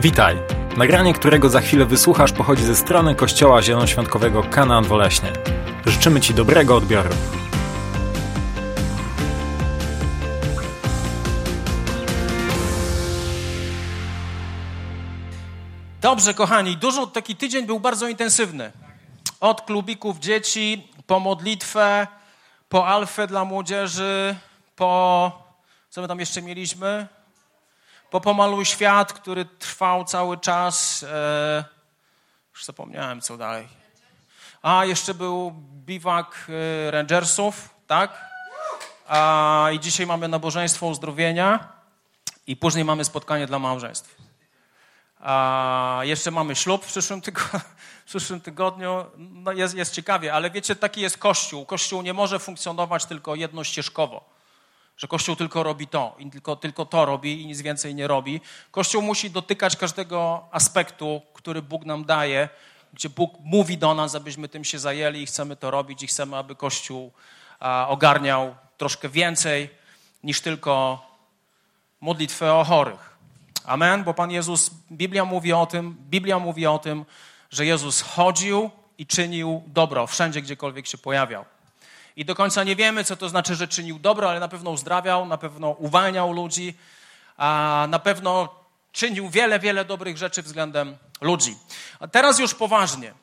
Witaj! Nagranie, którego za chwilę wysłuchasz, pochodzi ze strony Kościoła Zielonoświątkowego Kanaan Woleśnie. Życzymy Ci dobrego odbioru. Dobrze, kochani, dużo, taki tydzień był bardzo intensywny. Od klubików dzieci, po modlitwę, po alfę dla młodzieży, po... Co my tam jeszcze mieliśmy? Po Pomaluj Świat, który trwał cały czas. E, już zapomniałem, co dalej. A, jeszcze był biwak e, Rangersów, tak? A, I dzisiaj mamy nabożeństwo uzdrowienia i później mamy spotkanie dla małżeństw. A, jeszcze mamy ślub w przyszłym, tygodniu. W przyszłym tygodniu. No jest, jest ciekawie, ale wiecie, taki jest Kościół. Kościół nie może funkcjonować tylko jednościeżkowo że Kościół tylko robi to i tylko, tylko to robi i nic więcej nie robi. Kościół musi dotykać każdego aspektu, który Bóg nam daje, gdzie Bóg mówi do nas, abyśmy tym się zajęli i chcemy to robić i chcemy, aby Kościół ogarniał troszkę więcej niż tylko modlitwę o chorych. Amen, bo Pan Jezus, Biblia mówi o tym, Biblia mówi o tym, że Jezus chodził i czynił dobro wszędzie, gdziekolwiek się pojawiał. I do końca nie wiemy, co to znaczy, że czynił dobro, ale na pewno uzdrawiał, na pewno uwalniał ludzi, a na pewno czynił wiele, wiele dobrych rzeczy względem ludzi. A teraz już poważnie.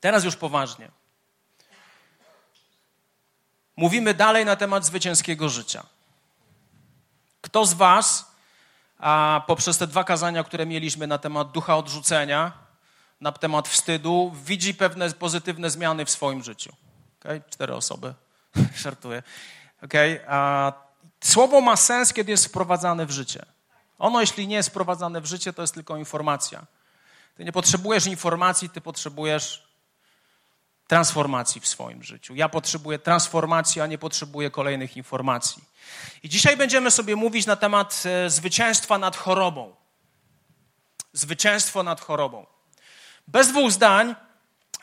Teraz już poważnie. Mówimy dalej na temat zwycięskiego życia. Kto z Was, a poprzez te dwa kazania, które mieliśmy na temat ducha odrzucenia, na temat wstydu, widzi pewne pozytywne zmiany w swoim życiu? Okay? Cztery osoby. Żartuję. Okay? A słowo ma sens, kiedy jest wprowadzane w życie. Ono, jeśli nie jest wprowadzane w życie, to jest tylko informacja. Ty nie potrzebujesz informacji, ty potrzebujesz transformacji w swoim życiu. Ja potrzebuję transformacji, a nie potrzebuję kolejnych informacji. I dzisiaj będziemy sobie mówić na temat e, zwycięstwa nad chorobą. Zwycięstwo nad chorobą. Bez dwóch zdań,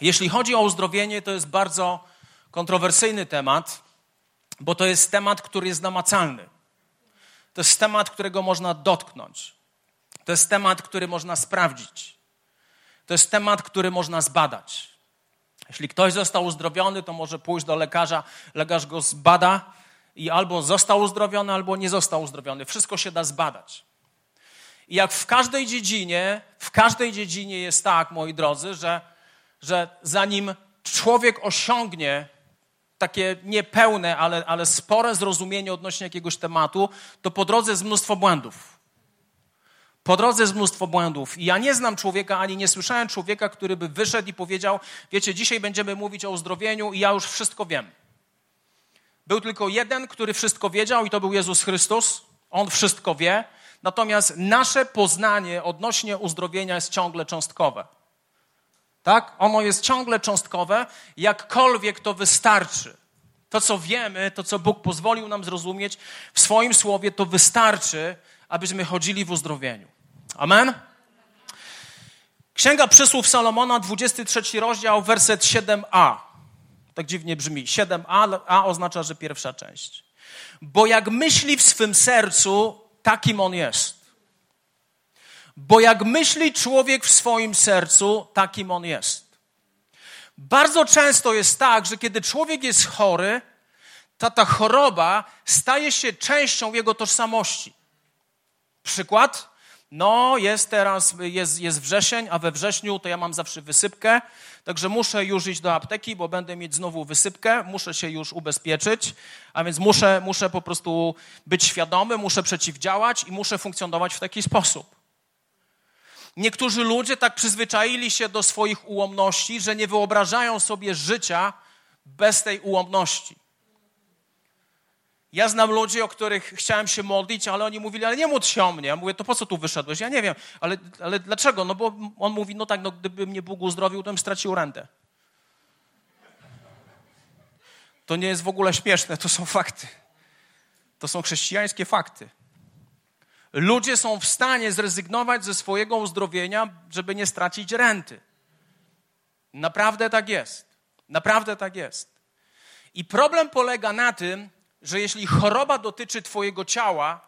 jeśli chodzi o uzdrowienie, to jest bardzo kontrowersyjny temat, bo to jest temat, który jest namacalny. To jest temat, którego można dotknąć. To jest temat, który można sprawdzić. To jest temat, który można zbadać. Jeśli ktoś został uzdrowiony, to może pójść do lekarza, lekarz go zbada i albo został uzdrowiony, albo nie został uzdrowiony. Wszystko się da zbadać. I jak w każdej dziedzinie, w każdej dziedzinie jest tak, moi drodzy, że, że zanim człowiek osiągnie takie niepełne, ale, ale spore zrozumienie odnośnie jakiegoś tematu, to po drodze jest mnóstwo błędów. Po drodze jest mnóstwo błędów. I ja nie znam człowieka, ani nie słyszałem człowieka, który by wyszedł i powiedział: Wiecie, dzisiaj będziemy mówić o uzdrowieniu, i ja już wszystko wiem. Był tylko jeden, który wszystko wiedział, i to był Jezus Chrystus. On wszystko wie. Natomiast nasze poznanie odnośnie uzdrowienia jest ciągle cząstkowe. Tak? Ono jest ciągle cząstkowe, jakkolwiek to wystarczy. To, co wiemy, to, co Bóg pozwolił nam zrozumieć w swoim słowie, to wystarczy, abyśmy chodzili w uzdrowieniu. Amen? Księga Przysłów Salomona, 23 rozdział, werset 7a. Tak dziwnie brzmi. 7a, a oznacza, że pierwsza część. Bo jak myśli w swym sercu, takim on jest. Bo jak myśli człowiek w swoim sercu, takim on jest. Bardzo często jest tak, że kiedy człowiek jest chory, to ta choroba staje się częścią jego tożsamości. Przykład? No, jest teraz, jest, jest wrzesień, a we wrześniu to ja mam zawsze wysypkę, także muszę już iść do apteki, bo będę mieć znowu wysypkę, muszę się już ubezpieczyć, a więc muszę, muszę po prostu być świadomy, muszę przeciwdziałać i muszę funkcjonować w taki sposób. Niektórzy ludzie tak przyzwyczaili się do swoich ułomności, że nie wyobrażają sobie życia bez tej ułomności. Ja znam ludzi, o których chciałem się modlić, ale oni mówili, ale nie módl się o mnie. Ja mówię, to po co tu wyszedłeś? Ja nie wiem, ale, ale dlaczego? No bo on mówi, no tak, no gdyby mnie Bóg uzdrowił, to bym stracił rentę. To nie jest w ogóle śmieszne, to są fakty. To są chrześcijańskie fakty. Ludzie są w stanie zrezygnować ze swojego uzdrowienia, żeby nie stracić renty. Naprawdę tak jest. Naprawdę tak jest. I problem polega na tym, że jeśli choroba dotyczy Twojego ciała,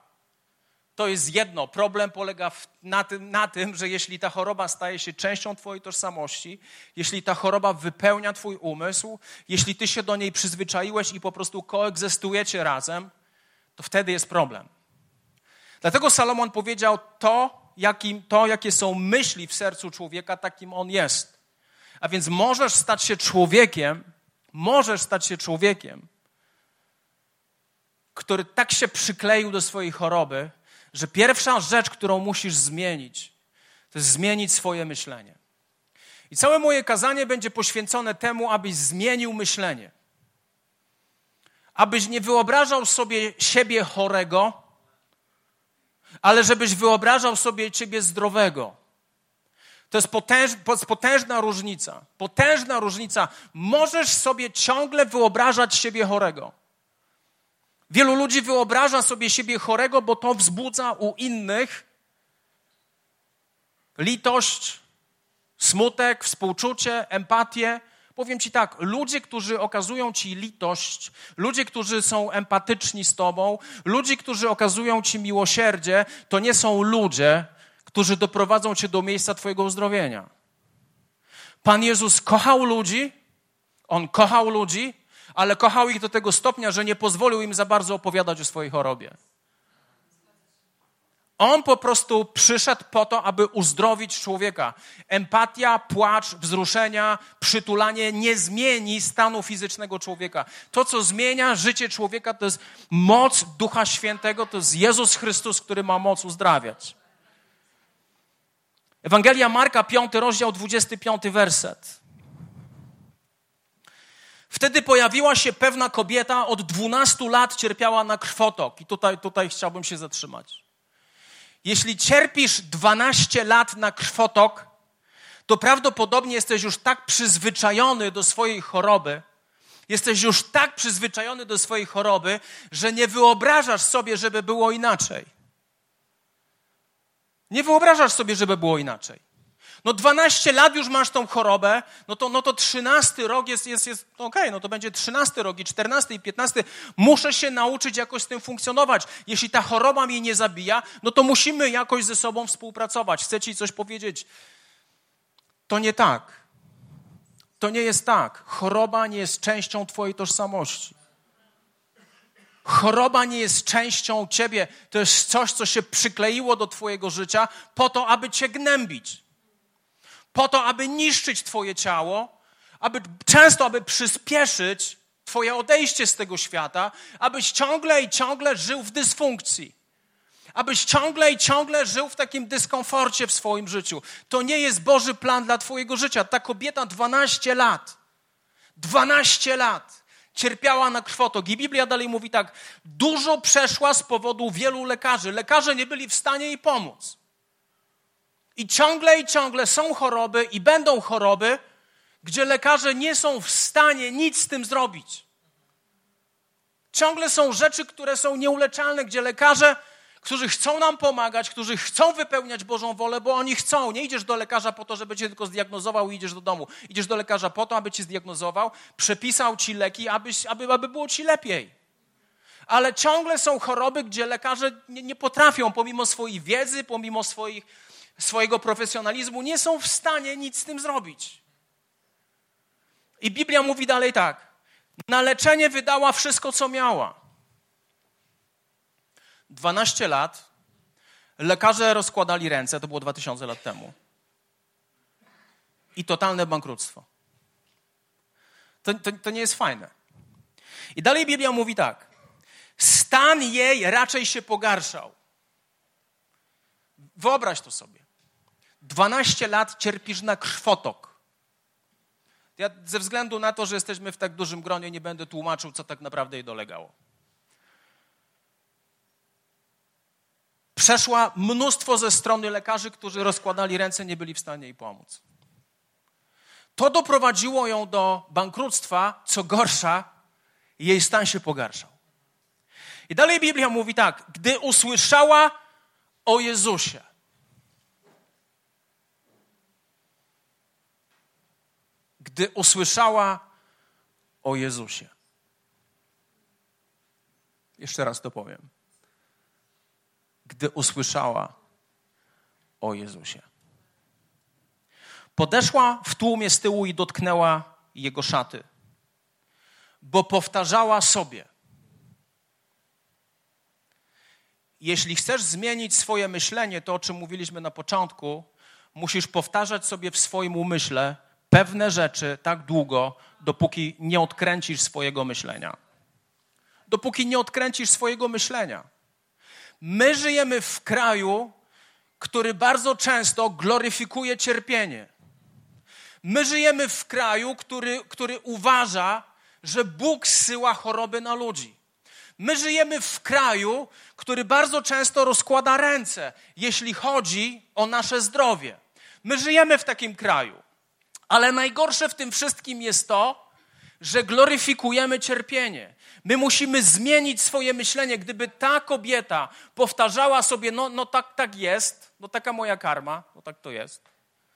to jest jedno. Problem polega na, tym, na tym, że jeśli ta choroba staje się częścią Twojej tożsamości, jeśli ta choroba wypełnia Twój umysł, jeśli Ty się do niej przyzwyczaiłeś i po prostu koegzystujecie razem, to wtedy jest problem. Dlatego Salomon powiedział: To, jakim, to jakie są myśli w sercu człowieka, takim on jest. A więc możesz stać się człowiekiem, możesz stać się człowiekiem, który tak się przykleił do swojej choroby, że pierwsza rzecz, którą musisz zmienić, to jest zmienić swoje myślenie. I całe moje kazanie będzie poświęcone temu, abyś zmienił myślenie. Abyś nie wyobrażał sobie siebie chorego, ale żebyś wyobrażał sobie ciebie zdrowego. To jest potęż, potężna różnica. Potężna różnica. Możesz sobie ciągle wyobrażać siebie chorego. Wielu ludzi wyobraża sobie siebie chorego, bo to wzbudza u innych litość, smutek, współczucie, empatię. Powiem Ci tak, ludzie, którzy okazują Ci litość, ludzie, którzy są empatyczni z Tobą, ludzie, którzy okazują Ci miłosierdzie, to nie są ludzie, którzy doprowadzą Cię do miejsca Twojego uzdrowienia. Pan Jezus kochał ludzi, On kochał ludzi, ale kochał ich do tego stopnia, że nie pozwolił im za bardzo opowiadać o swojej chorobie. On po prostu przyszedł po to, aby uzdrowić człowieka. Empatia, płacz, wzruszenia, przytulanie nie zmieni stanu fizycznego człowieka. To, co zmienia życie człowieka, to jest moc Ducha Świętego, to jest Jezus Chrystus, który ma moc uzdrawiać. Ewangelia Marka, 5 rozdział, 25 werset. Wtedy pojawiła się pewna kobieta, od 12 lat cierpiała na krwotok. I tutaj, tutaj chciałbym się zatrzymać. Jeśli cierpisz 12 lat na krwotok, to prawdopodobnie jesteś już tak przyzwyczajony do swojej choroby, jesteś już tak przyzwyczajony do swojej choroby, że nie wyobrażasz sobie, żeby było inaczej. Nie wyobrażasz sobie, żeby było inaczej. No 12 lat już masz tą chorobę, no to, no to 13 rok jest, jest, jest okej, okay, no to będzie 13 rok i 14 i 15. Muszę się nauczyć jakoś z tym funkcjonować. Jeśli ta choroba mnie nie zabija, no to musimy jakoś ze sobą współpracować. Chcę ci coś powiedzieć. To nie tak. To nie jest tak. Choroba nie jest częścią twojej tożsamości. Choroba nie jest częścią ciebie. To jest coś, co się przykleiło do twojego życia po to, aby cię gnębić po to, aby niszczyć Twoje ciało, aby często, aby przyspieszyć Twoje odejście z tego świata, abyś ciągle i ciągle żył w dysfunkcji. Abyś ciągle i ciągle żył w takim dyskomforcie w swoim życiu. To nie jest Boży plan dla Twojego życia. Ta kobieta 12 lat, 12 lat cierpiała na krwotok. I Biblia dalej mówi tak: dużo przeszła z powodu wielu lekarzy. Lekarze nie byli w stanie jej pomóc. I ciągle i ciągle są choroby i będą choroby, gdzie lekarze nie są w stanie nic z tym zrobić. Ciągle są rzeczy, które są nieuleczalne, gdzie lekarze, którzy chcą nam pomagać, którzy chcą wypełniać Bożą wolę, bo oni chcą. Nie idziesz do lekarza po to, żeby cię tylko zdiagnozował i idziesz do domu. Idziesz do lekarza po to, aby cię zdiagnozował, przepisał ci leki, aby, aby, aby było ci lepiej. Ale ciągle są choroby, gdzie lekarze nie, nie potrafią, pomimo swojej wiedzy, pomimo swoich swojego profesjonalizmu, nie są w stanie nic z tym zrobić. I Biblia mówi dalej tak: na leczenie wydała wszystko, co miała. 12 lat lekarze rozkładali ręce, to było 2000 lat temu. I totalne bankructwo. To, to, to nie jest fajne. I dalej Biblia mówi tak: stan jej raczej się pogarszał. Wyobraź to sobie. 12 lat cierpisz na krwotok. Ja ze względu na to, że jesteśmy w tak dużym gronie, nie będę tłumaczył, co tak naprawdę jej dolegało. Przeszła mnóstwo ze strony lekarzy, którzy rozkładali ręce, nie byli w stanie jej pomóc. To doprowadziło ją do bankructwa, co gorsza, jej stan się pogarszał. I dalej Biblia mówi tak: gdy usłyszała o Jezusie, gdy usłyszała o Jezusie. Jeszcze raz to powiem. gdy usłyszała o Jezusie. Podeszła w tłumie z tyłu i dotknęła jego szaty, bo powtarzała sobie: Jeśli chcesz zmienić swoje myślenie, to o czym mówiliśmy na początku, musisz powtarzać sobie w swoim umyśle pewne rzeczy tak długo, dopóki nie odkręcisz swojego myślenia. Dopóki nie odkręcisz swojego myślenia. My żyjemy w kraju, który bardzo często gloryfikuje cierpienie. My żyjemy w kraju, który, który uważa, że Bóg zsyła choroby na ludzi. My żyjemy w kraju, który bardzo często rozkłada ręce, jeśli chodzi o nasze zdrowie. My żyjemy w takim kraju. Ale najgorsze w tym wszystkim jest to, że gloryfikujemy cierpienie. My musimy zmienić swoje myślenie. Gdyby ta kobieta powtarzała sobie, no, no tak, tak jest, no taka moja karma, no tak to jest.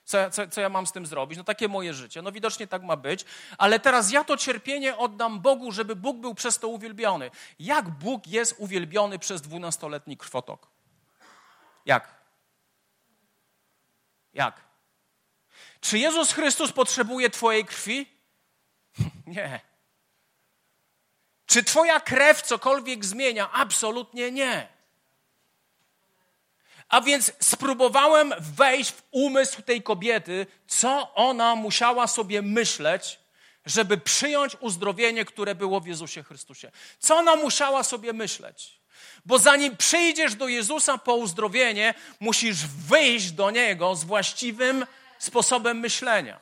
Co, co, co ja mam z tym zrobić? No takie moje życie. No widocznie tak ma być, ale teraz ja to cierpienie oddam Bogu, żeby Bóg był przez to uwielbiony. Jak Bóg jest uwielbiony przez dwunastoletni krwotok? Jak? Jak? Czy Jezus Chrystus potrzebuje Twojej krwi? Nie. Czy Twoja krew cokolwiek zmienia? Absolutnie nie. A więc spróbowałem wejść w umysł tej kobiety, co ona musiała sobie myśleć, żeby przyjąć uzdrowienie, które było w Jezusie Chrystusie. Co ona musiała sobie myśleć? Bo zanim przyjdziesz do Jezusa po uzdrowienie, musisz wyjść do Niego z właściwym sposobem myślenia.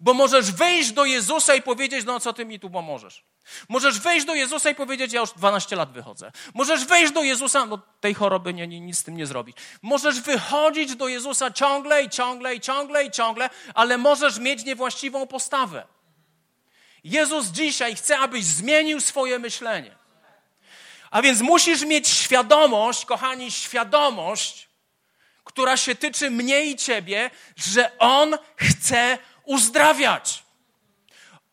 Bo możesz wejść do Jezusa i powiedzieć, no co ty mi tu pomożesz? Możesz wejść do Jezusa i powiedzieć, ja już 12 lat wychodzę. Możesz wejść do Jezusa, no tej choroby nie, nie, nic z tym nie zrobić. Możesz wychodzić do Jezusa ciągle i ciągle i ciągle i ciągle, ale możesz mieć niewłaściwą postawę. Jezus dzisiaj chce, abyś zmienił swoje myślenie. A więc musisz mieć świadomość, kochani, świadomość, która się tyczy mnie i ciebie, że On chce uzdrawiać.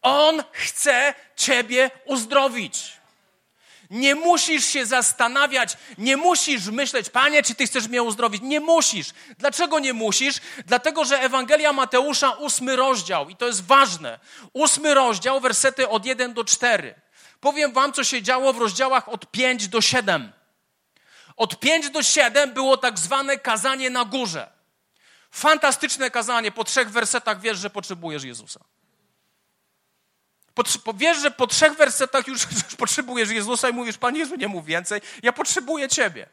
On chce ciebie uzdrowić. Nie musisz się zastanawiać, nie musisz myśleć, panie, czy ty chcesz mnie uzdrowić. Nie musisz. Dlaczego nie musisz? Dlatego, że Ewangelia Mateusza, ósmy rozdział, i to jest ważne, ósmy rozdział, wersety od 1 do 4. Powiem wam, co się działo w rozdziałach od 5 do 7. Od 5 do 7 było tak zwane kazanie na górze. Fantastyczne kazanie. Po trzech wersetach wiesz, że potrzebujesz Jezusa. wiesz, że po trzech wersetach już, już potrzebujesz Jezusa i mówisz, Panie Jezu, nie mów więcej, ja potrzebuję Ciebie.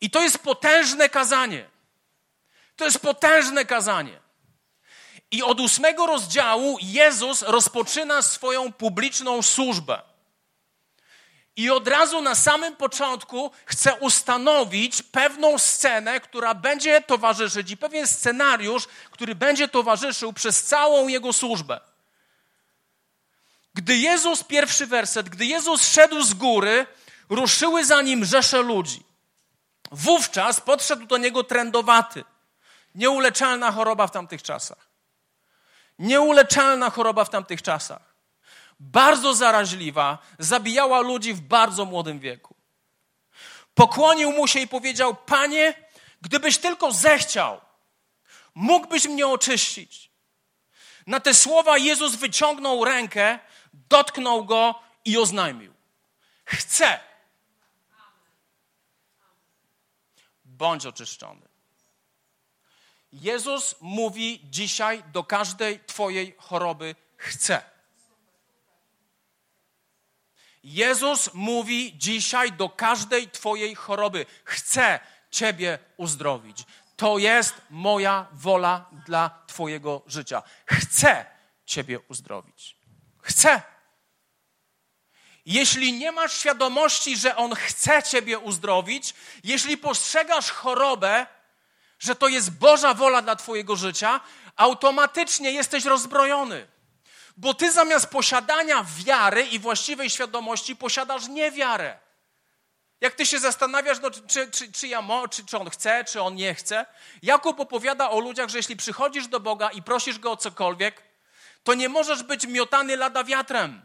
I to jest potężne kazanie. To jest potężne kazanie. I od ósmego rozdziału Jezus rozpoczyna swoją publiczną służbę. I od razu na samym początku chce ustanowić pewną scenę, która będzie towarzyszyć, i pewien scenariusz, który będzie towarzyszył przez całą jego służbę. Gdy Jezus, pierwszy werset, gdy Jezus szedł z góry, ruszyły za nim rzesze ludzi. Wówczas podszedł do niego trędowaty. Nieuleczalna choroba w tamtych czasach. Nieuleczalna choroba w tamtych czasach bardzo zaraźliwa, zabijała ludzi w bardzo młodym wieku. Pokłonił mu się i powiedział: Panie, gdybyś tylko zechciał, mógłbyś mnie oczyścić. Na te słowa Jezus wyciągnął rękę, dotknął go i oznajmił: Chcę. Bądź oczyszczony. Jezus mówi dzisiaj do każdej Twojej choroby: Chcę. Jezus mówi dzisiaj do każdej Twojej choroby: Chcę Ciebie uzdrowić. To jest moja wola dla Twojego życia. Chcę Ciebie uzdrowić. Chcę. Jeśli nie masz świadomości, że On chce Ciebie uzdrowić, jeśli postrzegasz chorobę, że to jest Boża wola dla Twojego życia, automatycznie jesteś rozbrojony. Bo ty zamiast posiadania wiary i właściwej świadomości posiadasz niewiarę. Jak ty się zastanawiasz, no, czy, czy, czy, ja mo, czy, czy on chce, czy on nie chce, Jakub opowiada o ludziach, że jeśli przychodzisz do Boga i prosisz go o cokolwiek, to nie możesz być miotany lada wiatrem.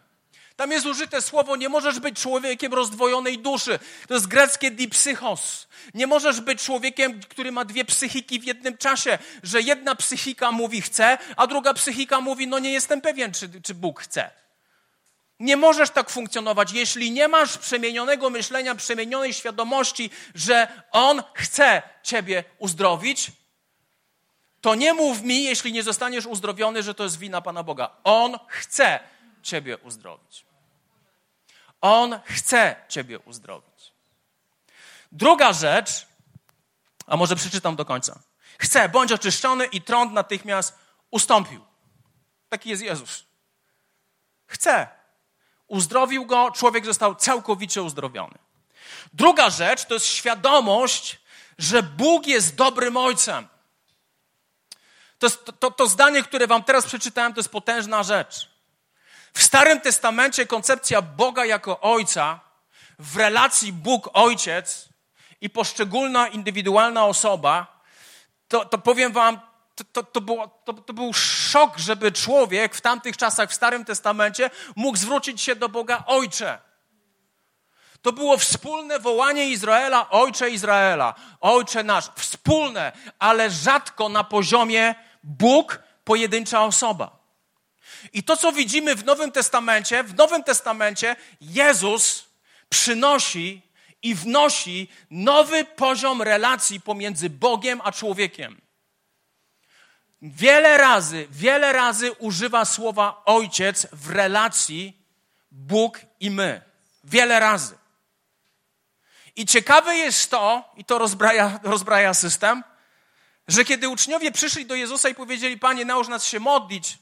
Tam jest użyte słowo, nie możesz być człowiekiem rozdwojonej duszy. To jest greckie dipsychos. Nie możesz być człowiekiem, który ma dwie psychiki w jednym czasie, że jedna psychika mówi chce, a druga psychika mówi no nie jestem pewien, czy, czy Bóg chce. Nie możesz tak funkcjonować, jeśli nie masz przemienionego myślenia, przemienionej świadomości, że On chce Ciebie uzdrowić, to nie mów mi, jeśli nie zostaniesz uzdrowiony, że to jest wina Pana Boga. On chce Ciebie uzdrowić. On chce Ciebie uzdrowić. Druga rzecz, a może przeczytam do końca. Chce, bądź oczyszczony i trąd natychmiast ustąpił. Taki jest Jezus. Chce. Uzdrowił go, człowiek został całkowicie uzdrowiony. Druga rzecz to jest świadomość, że Bóg jest dobrym ojcem. To, jest, to, to zdanie, które wam teraz przeczytałem, to jest potężna rzecz. W Starym Testamencie koncepcja Boga jako Ojca w relacji Bóg-Ojciec i poszczególna indywidualna osoba, to, to powiem wam, to, to, to, było, to, to był szok, żeby człowiek w tamtych czasach w Starym Testamencie mógł zwrócić się do Boga Ojcze. To było wspólne wołanie Izraela, Ojcze Izraela, Ojcze nasz, wspólne, ale rzadko na poziomie Bóg, pojedyncza osoba. I to, co widzimy w Nowym Testamencie, w Nowym Testamencie Jezus przynosi i wnosi nowy poziom relacji pomiędzy Bogiem a człowiekiem. Wiele razy, wiele razy używa słowa ojciec w relacji Bóg i my. Wiele razy. I ciekawe jest to, i to rozbraja, rozbraja system, że kiedy uczniowie przyszli do Jezusa i powiedzieli, Panie, naucz nas się modlić,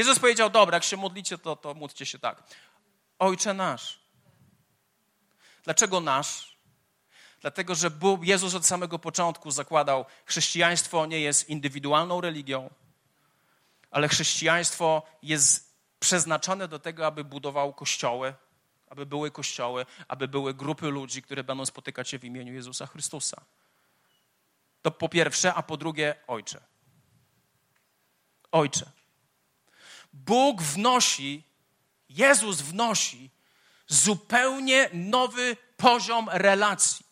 Jezus powiedział, dobra, jak się modlicie, to, to módlcie się tak. Ojcze nasz. Dlaczego nasz? Dlatego, że Bóg, Jezus od samego początku zakładał, chrześcijaństwo nie jest indywidualną religią, ale chrześcijaństwo jest przeznaczone do tego, aby budował kościoły, aby były kościoły, aby były grupy ludzi, które będą spotykać się w imieniu Jezusa Chrystusa. To po pierwsze, a po drugie, Ojcze. Ojcze. Bóg wnosi, Jezus wnosi zupełnie nowy poziom relacji.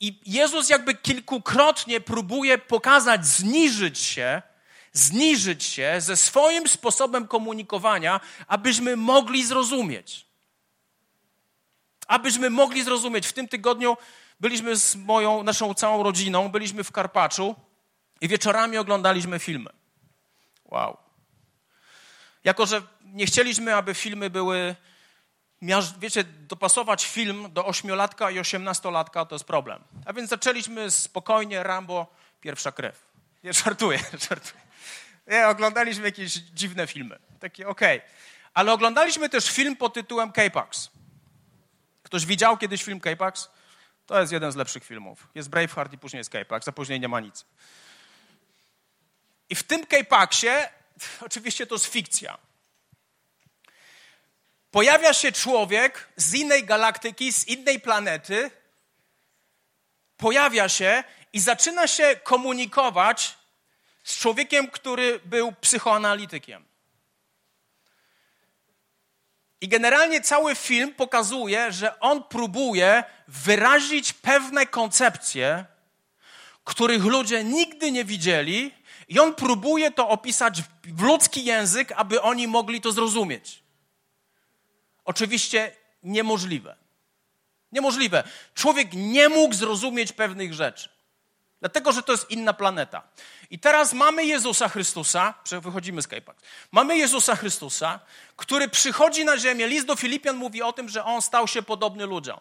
I Jezus jakby kilkukrotnie próbuje pokazać, zniżyć się, zniżyć się ze swoim sposobem komunikowania, abyśmy mogli zrozumieć. Abyśmy mogli zrozumieć. W tym tygodniu byliśmy z moją, naszą całą rodziną, byliśmy w Karpaczu i wieczorami oglądaliśmy filmy. Wow. Jako, że nie chcieliśmy, aby filmy były, wiecie, dopasować film do ośmiolatka i osiemnastolatka to jest problem. A więc zaczęliśmy spokojnie, Rambo, pierwsza krew. Nie, żartuję, żartuję. Nie, oglądaliśmy jakieś dziwne filmy. Takie okej. Okay. Ale oglądaliśmy też film pod tytułem K-Pax. Ktoś widział kiedyś film K-Pax? To jest jeden z lepszych filmów. Jest Braveheart i później jest K-Pax, a później nie ma nic. I w tym K-Paxie oczywiście to jest fikcja. Pojawia się człowiek z innej galaktyki, z innej planety, pojawia się i zaczyna się komunikować z człowiekiem, który był psychoanalitykiem. I generalnie cały film pokazuje, że on próbuje wyrazić pewne koncepcje, których ludzie nigdy nie widzieli, i on próbuje to opisać w ludzki język, aby oni mogli to zrozumieć. Oczywiście niemożliwe. Niemożliwe. Człowiek nie mógł zrozumieć pewnych rzeczy. Dlatego, że to jest inna planeta. I teraz mamy Jezusa Chrystusa, wychodzimy z Kajpak. Mamy Jezusa Chrystusa, który przychodzi na ziemię. List do Filipian mówi o tym, że on stał się podobny ludziom.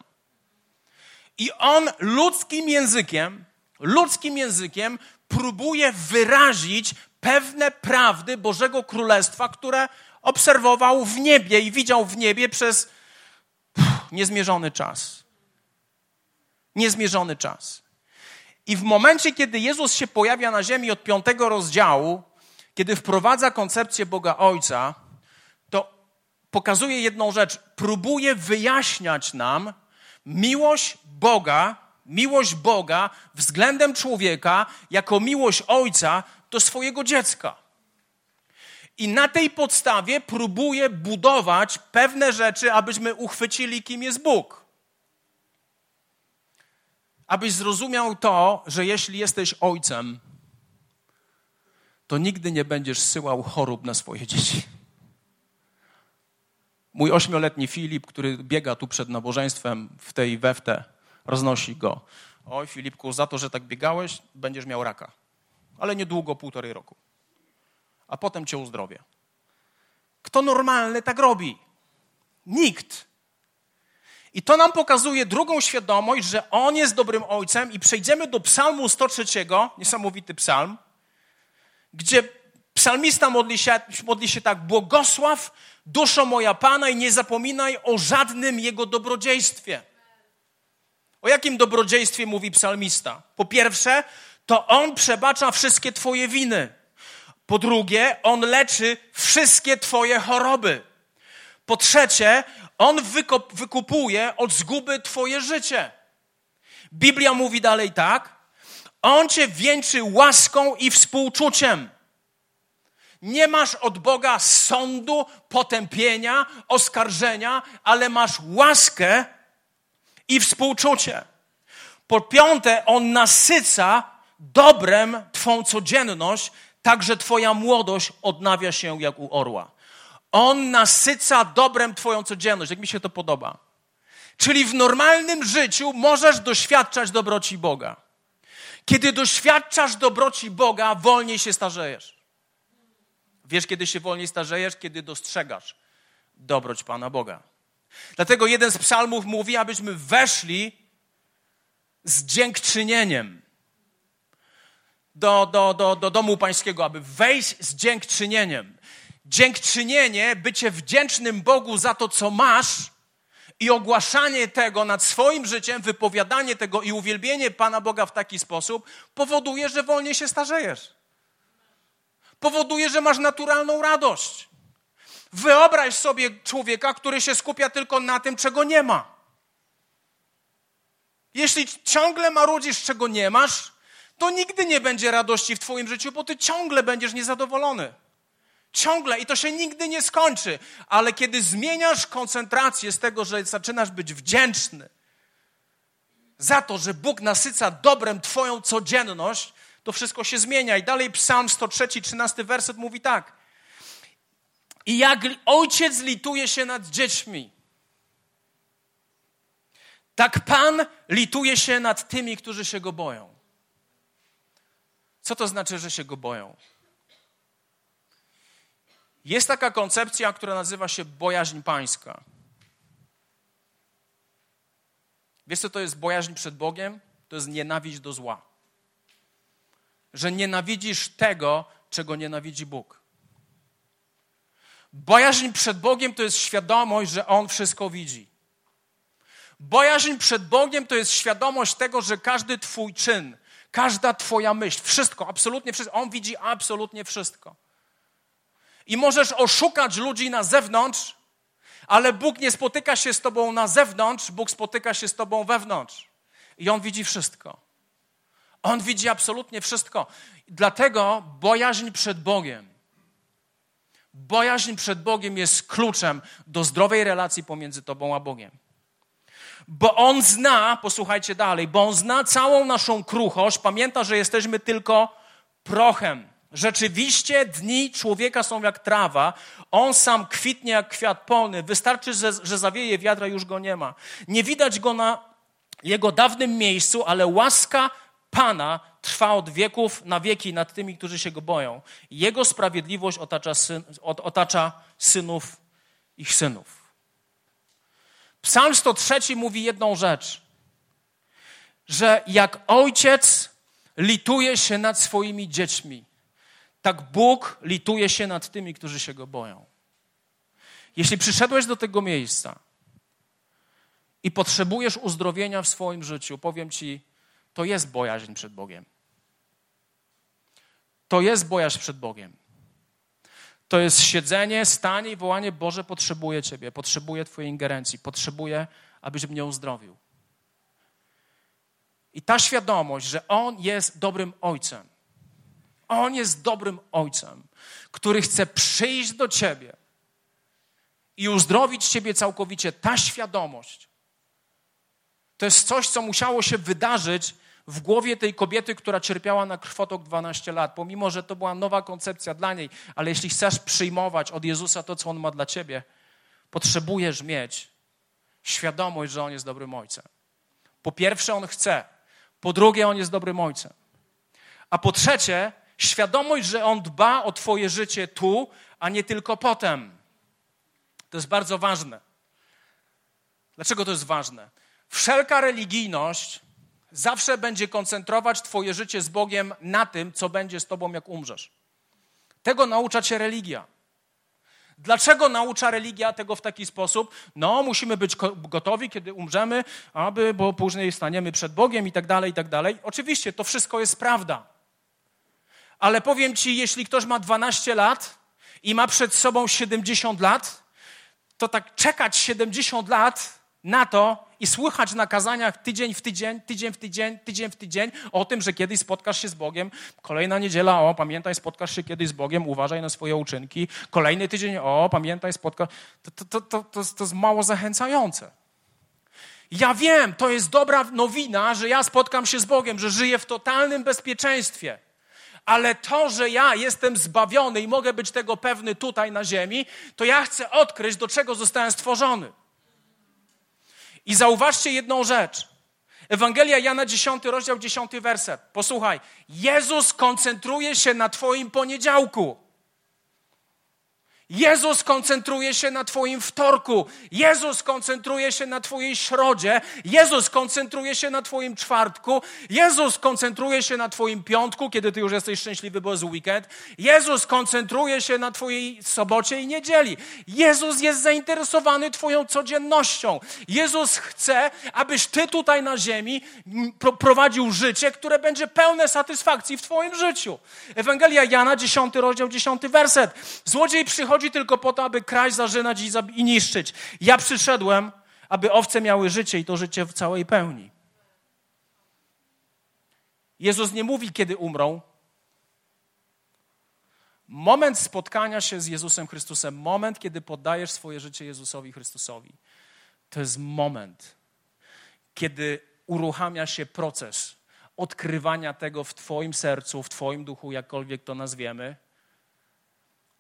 I on ludzkim językiem, ludzkim językiem próbuje wyrazić pewne prawdy Bożego Królestwa, które obserwował w niebie i widział w niebie przez niezmierzony czas. Niezmierzony czas. I w momencie, kiedy Jezus się pojawia na ziemi od piątego rozdziału, kiedy wprowadza koncepcję Boga Ojca, to pokazuje jedną rzecz. Próbuje wyjaśniać nam miłość Boga, miłość Boga względem człowieka, jako miłość Ojca do swojego dziecka. I na tej podstawie próbuje budować pewne rzeczy, abyśmy uchwycili, kim jest Bóg. Abyś zrozumiał to, że jeśli jesteś ojcem, to nigdy nie będziesz syłał chorób na swoje dzieci. Mój ośmioletni Filip, który biega tu przed nabożeństwem w tej weftę, roznosi go. Oj, Filipku, za to, że tak biegałeś, będziesz miał raka. Ale niedługo, półtorej roku. A potem cię uzdrowię. Kto normalny tak robi? Nikt. I to nam pokazuje drugą świadomość, że On jest dobrym ojcem i przejdziemy do psalmu 103, niesamowity psalm, gdzie psalmista modli się, modli się tak, błogosław duszo moja Pana i nie zapominaj o żadnym Jego dobrodziejstwie. O jakim dobrodziejstwie mówi psalmista? Po pierwsze, to On przebacza wszystkie Twoje winy. Po drugie, On leczy wszystkie Twoje choroby. Po trzecie, On wykupuje od zguby Twoje życie. Biblia mówi dalej tak. On Cię wieńczy łaską i współczuciem. Nie masz od Boga sądu, potępienia, oskarżenia, ale masz łaskę i współczucie. Po piąte, On nasyca dobrem Twą codzienność, tak że Twoja młodość odnawia się jak u orła. On nasyca dobrem Twoją codzienność, jak mi się to podoba. Czyli w normalnym życiu możesz doświadczać dobroci Boga. Kiedy doświadczasz dobroci Boga, wolniej się starzejesz. Wiesz, kiedy się wolniej starzejesz? Kiedy dostrzegasz dobroć Pana Boga. Dlatego jeden z psalmów mówi, abyśmy weszli z dziękczynieniem do, do, do, do domu pańskiego, aby wejść z dziękczynieniem. Dziękczynienie, bycie wdzięcznym Bogu za to, co masz i ogłaszanie tego nad swoim życiem, wypowiadanie tego i uwielbienie Pana Boga w taki sposób powoduje, że wolniej się starzejesz. Powoduje, że masz naturalną radość. Wyobraź sobie człowieka, który się skupia tylko na tym, czego nie ma. Jeśli ciągle marudzisz, czego nie masz, to nigdy nie będzie radości w Twoim życiu, bo Ty ciągle będziesz niezadowolony. Ciągle i to się nigdy nie skończy. Ale kiedy zmieniasz koncentrację z tego, że zaczynasz być wdzięczny za to, że Bóg nasyca dobrem Twoją codzienność, to wszystko się zmienia. I dalej Psalm 103, 13 werset mówi tak. I jak ojciec lituje się nad dziećmi, tak Pan lituje się nad tymi, którzy się go boją. Co to znaczy, że się go boją? Jest taka koncepcja, która nazywa się bojaźń pańska. Wiesz, co to jest bojaźń przed Bogiem? To jest nienawiść do zła. Że nienawidzisz tego, czego nienawidzi Bóg. Bojaźń przed Bogiem to jest świadomość, że On wszystko widzi. Bojaźń przed Bogiem to jest świadomość tego, że każdy Twój czyn, każda Twoja myśl, wszystko, absolutnie wszystko, On widzi absolutnie wszystko. I możesz oszukać ludzi na zewnątrz, ale Bóg nie spotyka się z Tobą na zewnątrz, Bóg spotyka się z Tobą wewnątrz. I On widzi wszystko. On widzi absolutnie wszystko. Dlatego bojaźń przed Bogiem. Bojaźń przed Bogiem jest kluczem do zdrowej relacji pomiędzy Tobą a Bogiem. Bo On zna, posłuchajcie dalej, bo On zna całą naszą kruchość, pamięta, że jesteśmy tylko prochem. Rzeczywiście dni człowieka są jak trawa, on sam kwitnie jak kwiat polny. Wystarczy, że, że zawieje wiadra, już go nie ma. Nie widać go na jego dawnym miejscu, ale łaska Pana trwa od wieków na wieki nad tymi, którzy się go boją. Jego sprawiedliwość otacza, syn, otacza synów ich synów. Psalm 103 mówi jedną rzecz, że jak ojciec lituje się nad swoimi dziećmi, tak Bóg lituje się nad tymi, którzy się go boją. Jeśli przyszedłeś do tego miejsca i potrzebujesz uzdrowienia w swoim życiu, powiem ci, to jest bojaźń przed Bogiem. To jest bojaźń przed Bogiem. To jest siedzenie, stanie i wołanie: Boże, potrzebuję Ciebie, potrzebuję Twojej ingerencji, potrzebuję, abyś mnie uzdrowił. I ta świadomość, że On jest dobrym Ojcem, On jest dobrym ojcem, który chce przyjść do ciebie i uzdrowić ciebie całkowicie. Ta świadomość to jest coś, co musiało się wydarzyć w głowie tej kobiety, która cierpiała na krwotok 12 lat, pomimo że to była nowa koncepcja dla niej, ale jeśli chcesz przyjmować od Jezusa to, co On ma dla ciebie, potrzebujesz mieć świadomość, że On jest dobrym ojcem. Po pierwsze, On chce. Po drugie, On jest dobrym ojcem. A po trzecie, świadomość, że On dba o Twoje życie tu, a nie tylko potem. To jest bardzo ważne. Dlaczego to jest ważne? Wszelka religijność zawsze będzie koncentrować Twoje życie z Bogiem na tym, co będzie z Tobą, jak umrzesz. Tego naucza Cię religia. Dlaczego naucza religia tego w taki sposób? No, musimy być gotowi, kiedy umrzemy, aby, bo później staniemy przed Bogiem i tak dalej, i tak dalej. Oczywiście, to wszystko jest prawda. Ale powiem Ci, jeśli ktoś ma 12 lat i ma przed sobą 70 lat, to tak czekać 70 lat na to i słuchać na kazaniach tydzień w tydzień, tydzień w tydzień, tydzień w tydzień o tym, że kiedyś spotkasz się z Bogiem. Kolejna niedziela, o, pamiętaj, spotkasz się kiedyś z Bogiem, uważaj na swoje uczynki. Kolejny tydzień, o, pamiętaj, spotkasz. To, to, to, to, to jest mało zachęcające. Ja wiem, to jest dobra nowina, że ja spotkam się z Bogiem, że żyję w totalnym bezpieczeństwie. Ale to, że ja jestem zbawiony i mogę być tego pewny tutaj na ziemi, to ja chcę odkryć, do czego zostałem stworzony. I zauważcie jedną rzecz. Ewangelia Jana 10, rozdział 10, werset. Posłuchaj. Jezus koncentruje się na Twoim poniedziałku. Jezus koncentruje się na Twoim wtorku, Jezus koncentruje się na Twojej środzie, Jezus koncentruje się na Twoim czwartku, Jezus koncentruje się na Twoim piątku, kiedy Ty już jesteś szczęśliwy, bo jest weekend, Jezus koncentruje się na Twojej sobocie i niedzieli. Jezus jest zainteresowany Twoją codziennością. Jezus chce, abyś Ty tutaj na ziemi prowadził życie, które będzie pełne satysfakcji w Twoim życiu. Ewangelia Jana, 10 rozdział, 10 werset. Złodziej przychodzi przychodzi tylko po to, aby kraść, zarzynać i, i niszczyć. Ja przyszedłem, aby owce miały życie i to życie w całej pełni. Jezus nie mówi, kiedy umrą. Moment spotkania się z Jezusem Chrystusem, moment, kiedy poddajesz swoje życie Jezusowi Chrystusowi, to jest moment, kiedy uruchamia się proces odkrywania tego w Twoim sercu, w Twoim duchu, jakkolwiek to nazwiemy,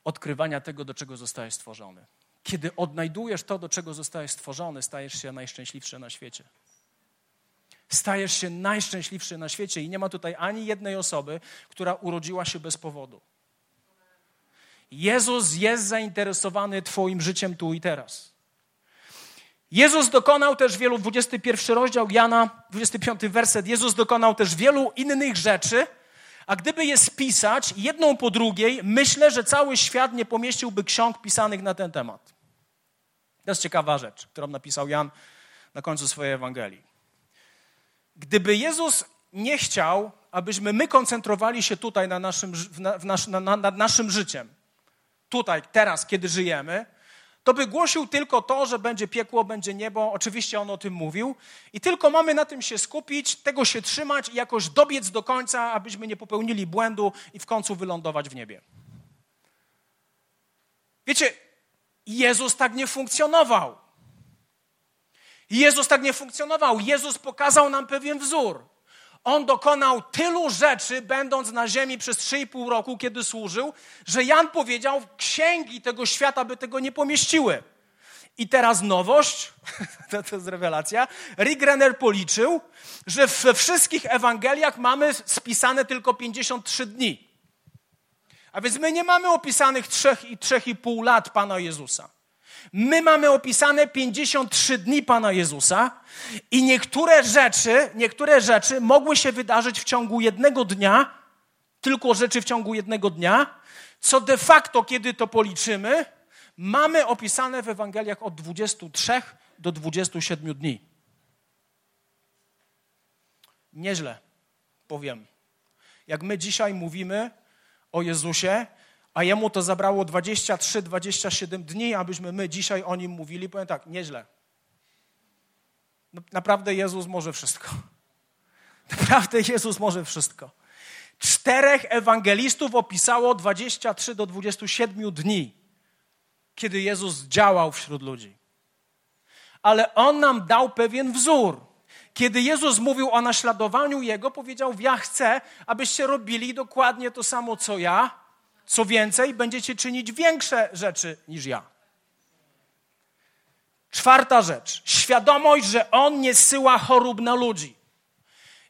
odkrywania tego, do czego zostałeś stworzony. Kiedy odnajdujesz to, do czego zostałeś stworzony, stajesz się najszczęśliwszy na świecie. Stajesz się najszczęśliwszy na świecie i nie ma tutaj ani jednej osoby, która urodziła się bez powodu. Jezus jest zainteresowany Twoim życiem tu i teraz. Jezus dokonał też wielu, 21 rozdział Jana, 25 werset, Jezus dokonał też wielu innych rzeczy, a gdyby je spisać jedną po drugiej, myślę, że cały świat nie pomieściłby ksiąg pisanych na ten temat. To jest ciekawa rzecz, którą napisał Jan na końcu swojej Ewangelii. Gdyby Jezus nie chciał, abyśmy my koncentrowali się tutaj na naszym, w nas, na, na, nad naszym życiem, tutaj, teraz, kiedy żyjemy, to by głosił tylko to, że będzie piekło, będzie niebo. Oczywiście on o tym mówił. I tylko mamy na tym się skupić, tego się trzymać i jakoś dobiec do końca, abyśmy nie popełnili błędu i w końcu wylądować w niebie. Wiecie, Jezus tak nie funkcjonował. Jezus tak nie funkcjonował. Jezus pokazał nam pewien wzór. On dokonał tylu rzeczy, będąc na ziemi przez 3,5 roku, kiedy służył, że Jan powiedział, księgi tego świata by tego nie pomieściły. I teraz nowość, to, to jest rewelacja, Rick Renner policzył, że we wszystkich Ewangeliach mamy spisane tylko 53 dni. A więc my nie mamy opisanych 3,5 lat Pana Jezusa. My mamy opisane 53 dni Pana Jezusa i niektóre rzeczy, niektóre rzeczy mogły się wydarzyć w ciągu jednego dnia, tylko rzeczy w ciągu jednego dnia, co de facto, kiedy to policzymy, mamy opisane w Ewangeliach od 23 do 27 dni. Nieźle, powiem. Jak my dzisiaj mówimy o Jezusie, a jemu to zabrało 23-27 dni, abyśmy my dzisiaj o nim mówili. Powiem tak, nieźle. No, naprawdę Jezus może wszystko. Naprawdę Jezus może wszystko. Czterech ewangelistów opisało 23 do 27 dni, kiedy Jezus działał wśród ludzi. Ale On nam dał pewien wzór. Kiedy Jezus mówił o naśladowaniu Jego, powiedział: Ja chcę, abyście robili dokładnie to samo, co ja. Co więcej, będziecie czynić większe rzeczy niż ja. Czwarta rzecz. Świadomość, że On nie syła chorób na ludzi.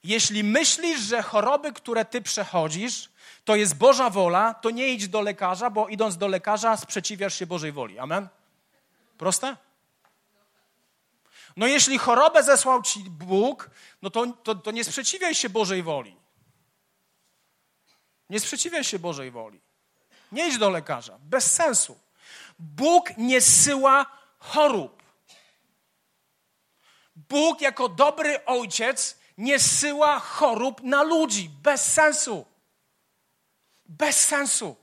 Jeśli myślisz, że choroby, które ty przechodzisz, to jest Boża wola, to nie idź do lekarza, bo idąc do lekarza sprzeciwiasz się Bożej woli. Amen? Proste? No jeśli chorobę zesłał ci Bóg, no to, to, to nie sprzeciwiaj się Bożej woli. Nie sprzeciwiaj się Bożej woli. Nie idź do lekarza. Bez sensu. Bóg nie syła chorób. Bóg jako dobry ojciec nie syła chorób na ludzi. Bez sensu. Bez sensu.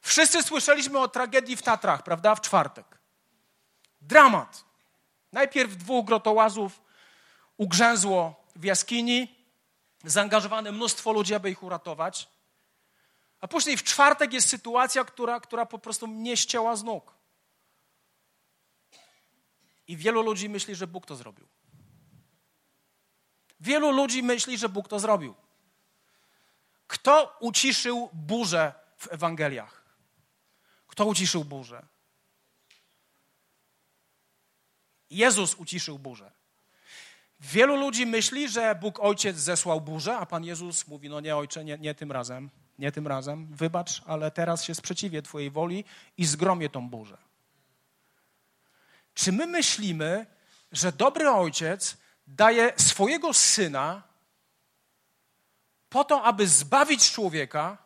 Wszyscy słyszeliśmy o tragedii w Tatrach, prawda? W czwartek. Dramat. Najpierw dwóch grotołazów ugrzęzło w jaskini, zaangażowane mnóstwo ludzi, aby ich uratować. A później w czwartek jest sytuacja, która, która po prostu mnie ścięła z nóg. I wielu ludzi myśli, że Bóg to zrobił. Wielu ludzi myśli, że Bóg to zrobił. Kto uciszył burzę w Ewangeliach? Kto uciszył burzę? Jezus uciszył burzę. Wielu ludzi myśli, że Bóg Ojciec zesłał burzę, a Pan Jezus mówi: No nie, ojcze, nie, nie tym razem, nie tym razem, wybacz, ale teraz się sprzeciwię Twojej woli i zgromię tą burzę. Czy my myślimy, że dobry ojciec daje swojego syna po to, aby zbawić człowieka,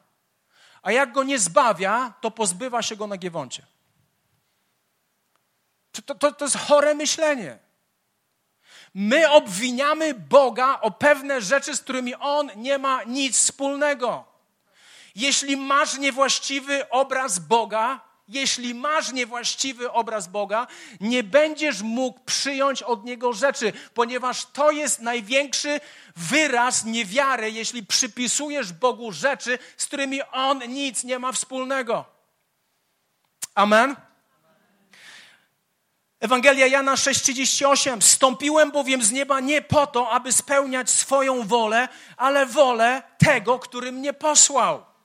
a jak go nie zbawia, to pozbywa się go na giewoncie? To, to, to jest chore myślenie. My obwiniamy Boga o pewne rzeczy, z którymi On nie ma nic wspólnego. Jeśli masz niewłaściwy obraz Boga, jeśli masz niewłaściwy obraz Boga, nie będziesz mógł przyjąć od Niego rzeczy, ponieważ to jest największy wyraz niewiary, jeśli przypisujesz Bogu rzeczy, z którymi On nic nie ma wspólnego. Amen. Ewangelia Jana 6,38. Stąpiłem bowiem z nieba nie po to, aby spełniać swoją wolę, ale wolę tego, który mnie posłał.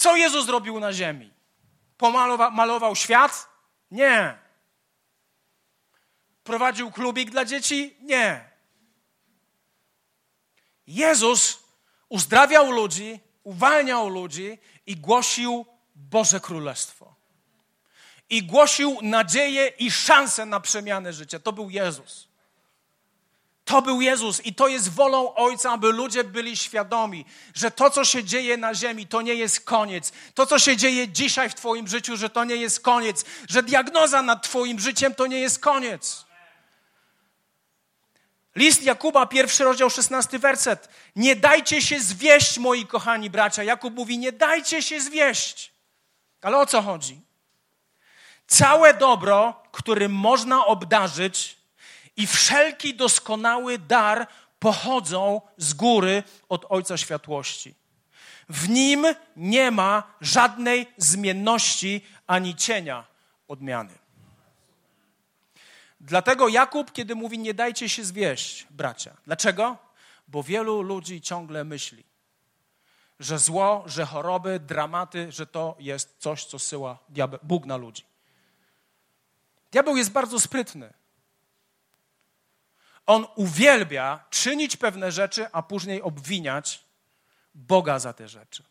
Co Jezus zrobił na ziemi? Pomalował malował świat? Nie. Prowadził klubik dla dzieci? Nie. Jezus uzdrawiał ludzi, uwalniał ludzi i głosił Boże Królestwo. I głosił nadzieję i szansę na przemianę życia. To był Jezus. To był Jezus i to jest wolą Ojca, aby ludzie byli świadomi, że to, co się dzieje na ziemi, to nie jest koniec. To, co się dzieje dzisiaj w Twoim życiu, że to nie jest koniec. Że diagnoza nad Twoim życiem to nie jest koniec. List Jakuba, pierwszy rozdział, szesnasty werset. Nie dajcie się zwieść, moi kochani bracia. Jakub mówi, nie dajcie się zwieść. Ale o co chodzi? Całe dobro, którym można obdarzyć, i wszelki doskonały dar pochodzą z góry od Ojca Światłości. W nim nie ma żadnej zmienności ani cienia odmiany. Dlatego Jakub, kiedy mówi, nie dajcie się zwieść, bracia. Dlaczego? Bo wielu ludzi ciągle myśli, że zło, że choroby, dramaty, że to jest coś, co syła Bóg na ludzi. Diabeł jest bardzo sprytny. On uwielbia czynić pewne rzeczy, a później obwiniać Boga za te rzeczy.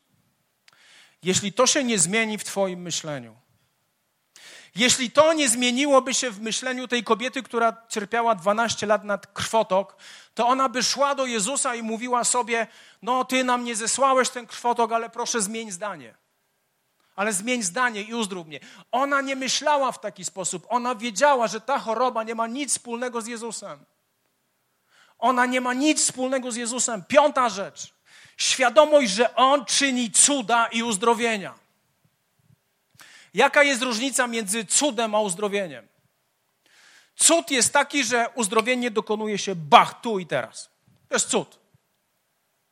Jeśli to się nie zmieni w Twoim myśleniu, jeśli to nie zmieniłoby się w myśleniu tej kobiety, która cierpiała 12 lat nad krwotok, to ona by szła do Jezusa i mówiła sobie: No, ty nam nie zesłałeś ten krwotok, ale proszę zmień zdanie. Ale zmień zdanie i uzdrów mnie. Ona nie myślała w taki sposób. Ona wiedziała, że ta choroba nie ma nic wspólnego z Jezusem. Ona nie ma nic wspólnego z Jezusem. Piąta rzecz. Świadomość, że On czyni cuda i uzdrowienia. Jaka jest różnica między cudem a uzdrowieniem? Cud jest taki, że uzdrowienie dokonuje się bach, tu i teraz. To jest cud.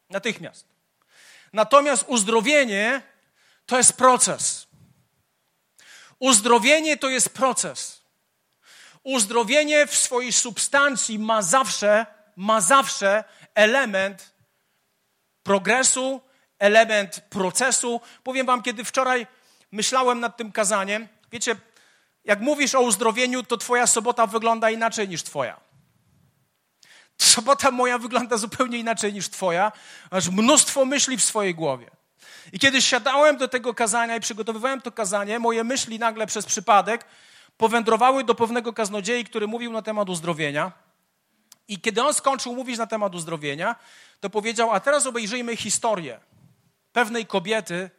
Natychmiast. Natomiast uzdrowienie to jest proces. Uzdrowienie to jest proces. Uzdrowienie w swojej substancji ma zawsze, ma zawsze element progresu, element procesu. Powiem Wam, kiedy wczoraj myślałem nad tym kazaniem, wiecie, jak mówisz o uzdrowieniu, to Twoja sobota wygląda inaczej niż Twoja. Sobota moja wygląda zupełnie inaczej niż Twoja. Masz mnóstwo myśli w swojej głowie. I kiedy siadałem do tego kazania i przygotowywałem to kazanie, moje myśli nagle przez przypadek powędrowały do pewnego kaznodziei, który mówił na temat uzdrowienia. I kiedy on skończył mówić na temat uzdrowienia, to powiedział: A teraz obejrzyjmy historię pewnej kobiety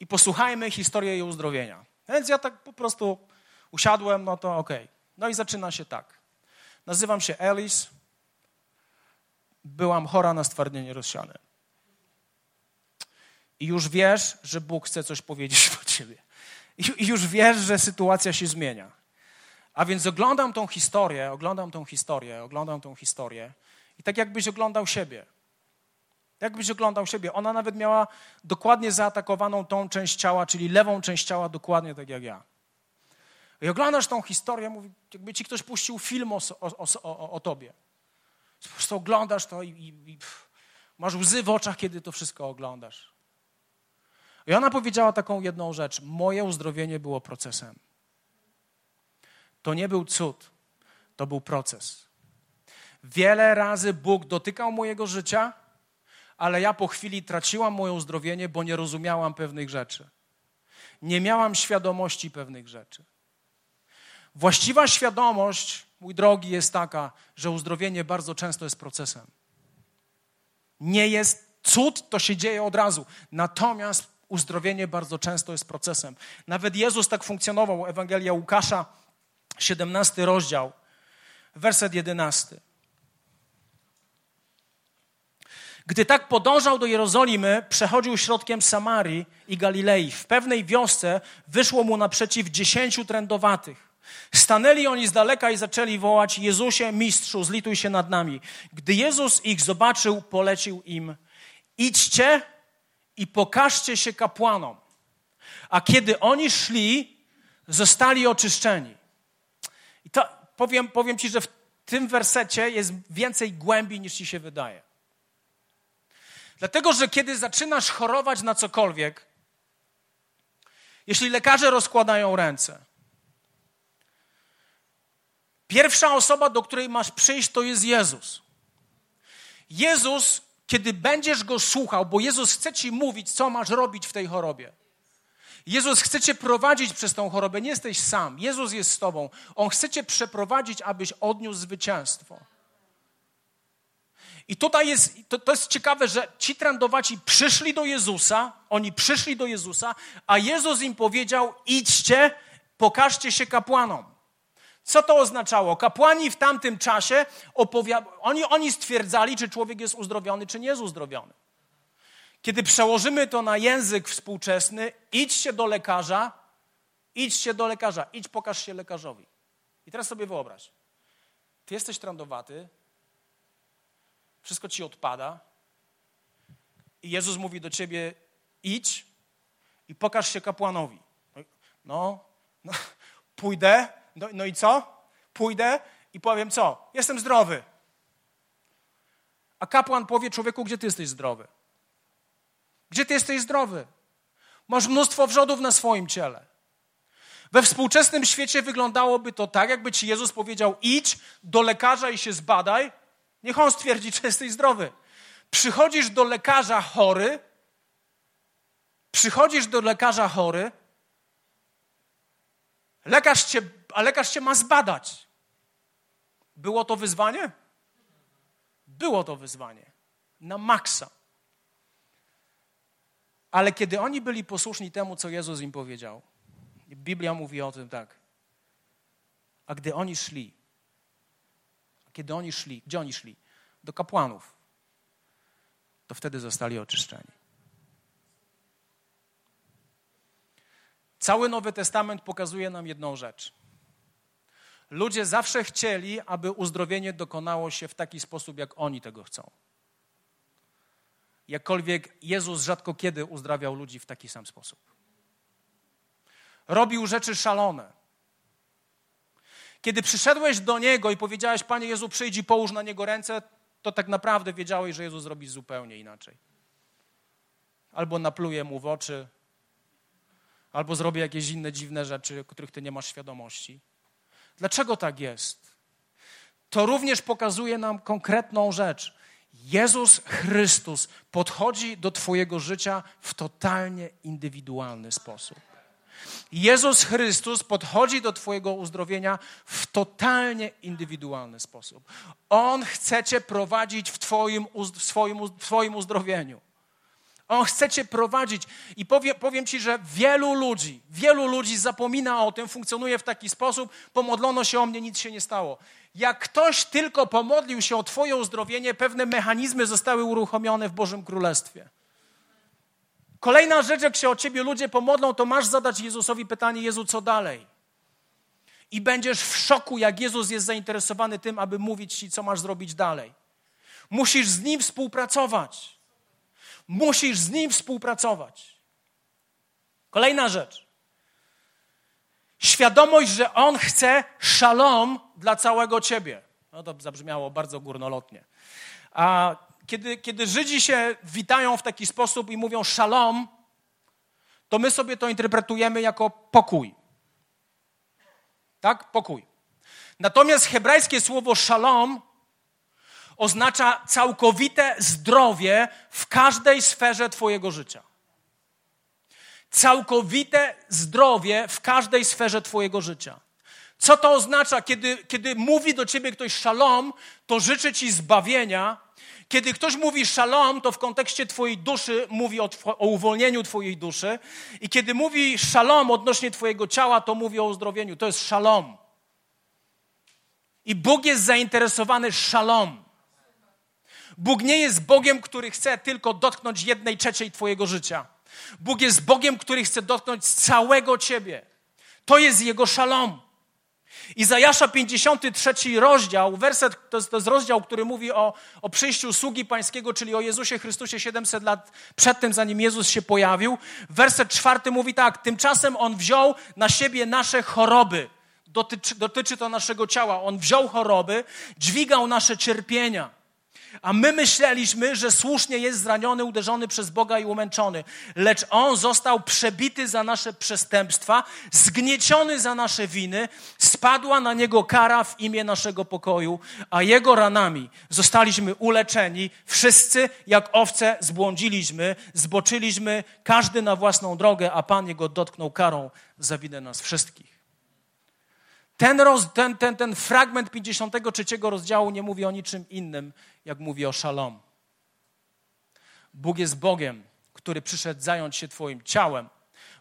i posłuchajmy historii jej uzdrowienia. Więc ja tak po prostu usiadłem, no to okej. Okay. No i zaczyna się tak. Nazywam się Elis. Byłam chora na stwardnienie rozsiane. I już wiesz, że Bóg chce coś powiedzieć do ciebie. I już wiesz, że sytuacja się zmienia. A więc oglądam tą historię, oglądam tą historię, oglądam tą historię i tak jakbyś oglądał siebie. Jakbyś oglądał siebie. Ona nawet miała dokładnie zaatakowaną tą część ciała, czyli lewą część ciała, dokładnie tak jak ja. I oglądasz tą historię, mówi, jakby ci ktoś puścił film o, o, o, o tobie. Po prostu oglądasz to i, i, i pff, masz łzy w oczach, kiedy to wszystko oglądasz. I ona powiedziała taką jedną rzecz. Moje uzdrowienie było procesem. To nie był cud, to był proces. Wiele razy Bóg dotykał mojego życia, ale ja po chwili traciłam moje uzdrowienie, bo nie rozumiałam pewnych rzeczy. Nie miałam świadomości pewnych rzeczy. Właściwa świadomość, mój drogi, jest taka, że uzdrowienie bardzo często jest procesem. Nie jest cud, to się dzieje od razu. Natomiast uzdrowienie bardzo często jest procesem. Nawet Jezus tak funkcjonował. Ewangelia Łukasza, 17 rozdział, werset 11. Gdy tak podążał do Jerozolimy, przechodził środkiem Samarii i Galilei. W pewnej wiosce wyszło mu naprzeciw dziesięciu trędowatych. Stanęli oni z daleka i zaczęli wołać: Jezusie, mistrzu, zlituj się nad nami. Gdy Jezus ich zobaczył, polecił im: Idźcie i pokażcie się kapłanom. A kiedy oni szli, zostali oczyszczeni. I to powiem, powiem ci, że w tym wersecie jest więcej głębi niż ci się wydaje. Dlatego, że kiedy zaczynasz chorować na cokolwiek, jeśli lekarze rozkładają ręce, pierwsza osoba, do której masz przyjść, to jest Jezus. Jezus, kiedy będziesz go słuchał, bo Jezus chce ci mówić, co masz robić w tej chorobie. Jezus chce cię prowadzić przez tą chorobę, nie jesteś sam. Jezus jest z tobą. On chce cię przeprowadzić, abyś odniósł zwycięstwo. I tutaj jest, to, to jest ciekawe, że ci trendowaci przyszli do Jezusa, oni przyszli do Jezusa, a Jezus im powiedział: idźcie, pokażcie się kapłanom. Co to oznaczało? Kapłani w tamtym czasie opowiadali, oni, oni stwierdzali, czy człowiek jest uzdrowiony, czy nie jest uzdrowiony. Kiedy przełożymy to na język współczesny, idźcie do lekarza, idźcie do lekarza, idź pokaż się lekarzowi. I teraz sobie wyobraź, ty jesteś trądowaty, wszystko ci odpada. I Jezus mówi do ciebie: idź i pokaż się kapłanowi. No, no pójdę, no, no i co? Pójdę i powiem co? Jestem zdrowy. A kapłan powie człowieku, gdzie ty jesteś zdrowy? Gdzie ty jesteś zdrowy? Masz mnóstwo wrzodów na swoim ciele. We współczesnym świecie wyglądałoby to tak, jakby ci Jezus powiedział: idź do lekarza i się zbadaj, Niech on stwierdzi, czy jesteś zdrowy. Przychodzisz do lekarza chory, przychodzisz do lekarza chory, lekarz cię, a lekarz cię ma zbadać. Było to wyzwanie? Było to wyzwanie. Na maksa. Ale kiedy oni byli posłuszni temu, co Jezus im powiedział, Biblia mówi o tym tak. A gdy oni szli, kiedy oni szli, gdzie oni szli? Do kapłanów. To wtedy zostali oczyszczeni. Cały Nowy Testament pokazuje nam jedną rzecz. Ludzie zawsze chcieli, aby uzdrowienie dokonało się w taki sposób, jak oni tego chcą. Jakkolwiek Jezus rzadko kiedy uzdrawiał ludzi w taki sam sposób. Robił rzeczy szalone. Kiedy przyszedłeś do Niego i powiedziałeś, Panie Jezu, przyjdź i połóż na Niego ręce, to tak naprawdę wiedziałeś, że Jezus zrobi zupełnie inaczej. Albo napluje Mu w oczy, albo zrobi jakieś inne dziwne rzeczy, których Ty nie masz świadomości. Dlaczego tak jest? To również pokazuje nam konkretną rzecz. Jezus Chrystus podchodzi do Twojego życia w totalnie indywidualny sposób. Jezus Chrystus podchodzi do Twojego uzdrowienia w totalnie indywidualny sposób. On chce Cię prowadzić w Twoim, w swoim, w Twoim uzdrowieniu. On chce Cię prowadzić. I powiem, powiem Ci, że wielu ludzi, wielu ludzi zapomina o tym, funkcjonuje w taki sposób, pomodlono się o mnie, nic się nie stało. Jak ktoś tylko pomodlił się o Twoje uzdrowienie, pewne mechanizmy zostały uruchomione w Bożym Królestwie. Kolejna rzecz, jak się o ciebie ludzie pomodlą, to masz zadać Jezusowi pytanie: Jezu, co dalej? I będziesz w szoku, jak Jezus jest zainteresowany tym, aby mówić ci, co masz zrobić dalej. Musisz z nim współpracować. Musisz z nim współpracować. Kolejna rzecz. Świadomość, że on chce szalom dla całego ciebie. No to zabrzmiało bardzo górnolotnie. A kiedy, kiedy Żydzi się witają w taki sposób i mówią szalom, to my sobie to interpretujemy jako pokój. Tak? Pokój. Natomiast hebrajskie słowo szalom oznacza całkowite zdrowie w każdej sferze Twojego życia. Całkowite zdrowie w każdej sferze Twojego życia. Co to oznacza, kiedy, kiedy mówi do ciebie ktoś szalom, to życzy ci zbawienia, kiedy ktoś mówi szalom, to w kontekście Twojej duszy mówi o, o, uwolnieniu Twojej duszy. I kiedy mówi szalom odnośnie Twojego ciała, to mówi o uzdrowieniu. To jest szalom. I Bóg jest zainteresowany szalom. Bóg nie jest Bogiem, który chce tylko dotknąć jednej trzeciej Twojego życia. Bóg jest Bogiem, który chce dotknąć całego Ciebie. To jest Jego szalom. Izajasza 53 rozdział, werset to jest, to jest rozdział, który mówi o, o przyjściu sługi pańskiego, czyli o Jezusie Chrystusie 700 lat przed tym, zanim Jezus się pojawił. Werset czwarty mówi tak, tymczasem On wziął na siebie nasze choroby. Dotyczy, dotyczy to naszego ciała. On wziął choroby, dźwigał nasze cierpienia. A my myśleliśmy, że słusznie jest zraniony, uderzony przez Boga i umęczony. Lecz On został przebity za nasze przestępstwa, zgnieciony za nasze winy, spadła na Niego kara w imię naszego pokoju, a Jego ranami zostaliśmy uleczeni. Wszyscy jak owce zbłądziliśmy, zboczyliśmy, każdy na własną drogę, a Pan Jego dotknął karą za winę nas wszystkich. Ten, roz, ten, ten, ten fragment 53 rozdziału nie mówi o niczym innym, jak mówi o szalom. Bóg jest Bogiem, który przyszedł zająć się Twoim ciałem.